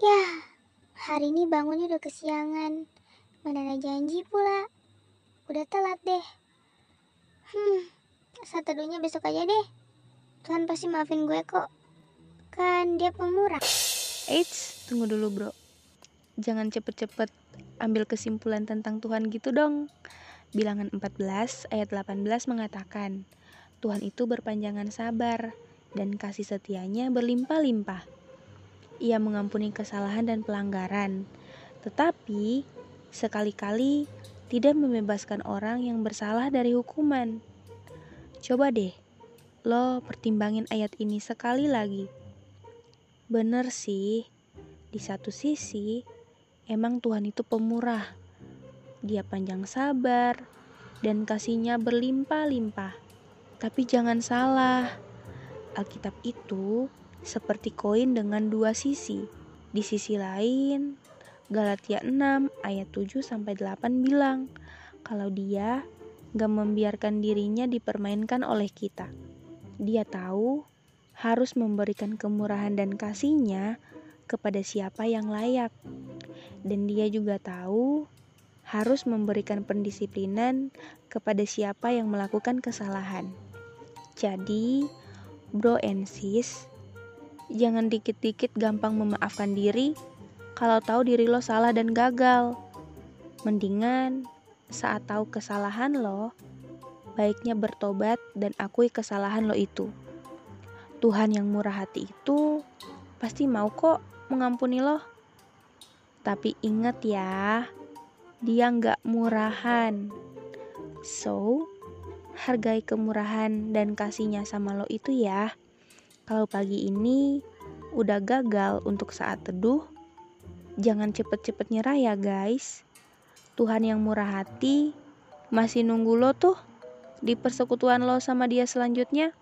Ya, hari ini bangunnya udah kesiangan. Mana ada janji pula. Udah telat deh. Hmm, saat teduhnya besok aja deh. Tuhan pasti maafin gue kok. Kan dia pemurah. Eits, tunggu dulu bro. Jangan cepet-cepet ambil kesimpulan tentang Tuhan gitu dong. Bilangan 14 ayat 18 mengatakan, Tuhan itu berpanjangan sabar dan kasih setianya berlimpah-limpah. Ia mengampuni kesalahan dan pelanggaran, tetapi sekali-kali tidak membebaskan orang yang bersalah dari hukuman. Coba deh, lo pertimbangin ayat ini sekali lagi. Bener sih, di satu sisi emang Tuhan itu pemurah. Dia panjang sabar dan kasihnya berlimpah-limpah. Tapi jangan salah, Alkitab itu seperti koin dengan dua sisi. Di sisi lain, Galatia 6 ayat 7 sampai 8 bilang kalau dia gak membiarkan dirinya dipermainkan oleh kita. Dia tahu harus memberikan kemurahan dan kasihnya kepada siapa yang layak. Dan dia juga tahu harus memberikan pendisiplinan kepada siapa yang melakukan kesalahan. Jadi, bro and sis, Jangan dikit-dikit gampang memaafkan diri kalau tahu diri lo salah dan gagal. Mendingan saat tahu kesalahan lo, baiknya bertobat dan akui kesalahan lo itu. Tuhan yang murah hati itu pasti mau kok mengampuni lo. Tapi ingat ya, dia nggak murahan. So, hargai kemurahan dan kasihnya sama lo itu ya. Kalau pagi ini udah gagal untuk saat teduh, jangan cepet-cepet nyerah ya guys. Tuhan yang murah hati masih nunggu lo tuh di persekutuan lo sama dia selanjutnya.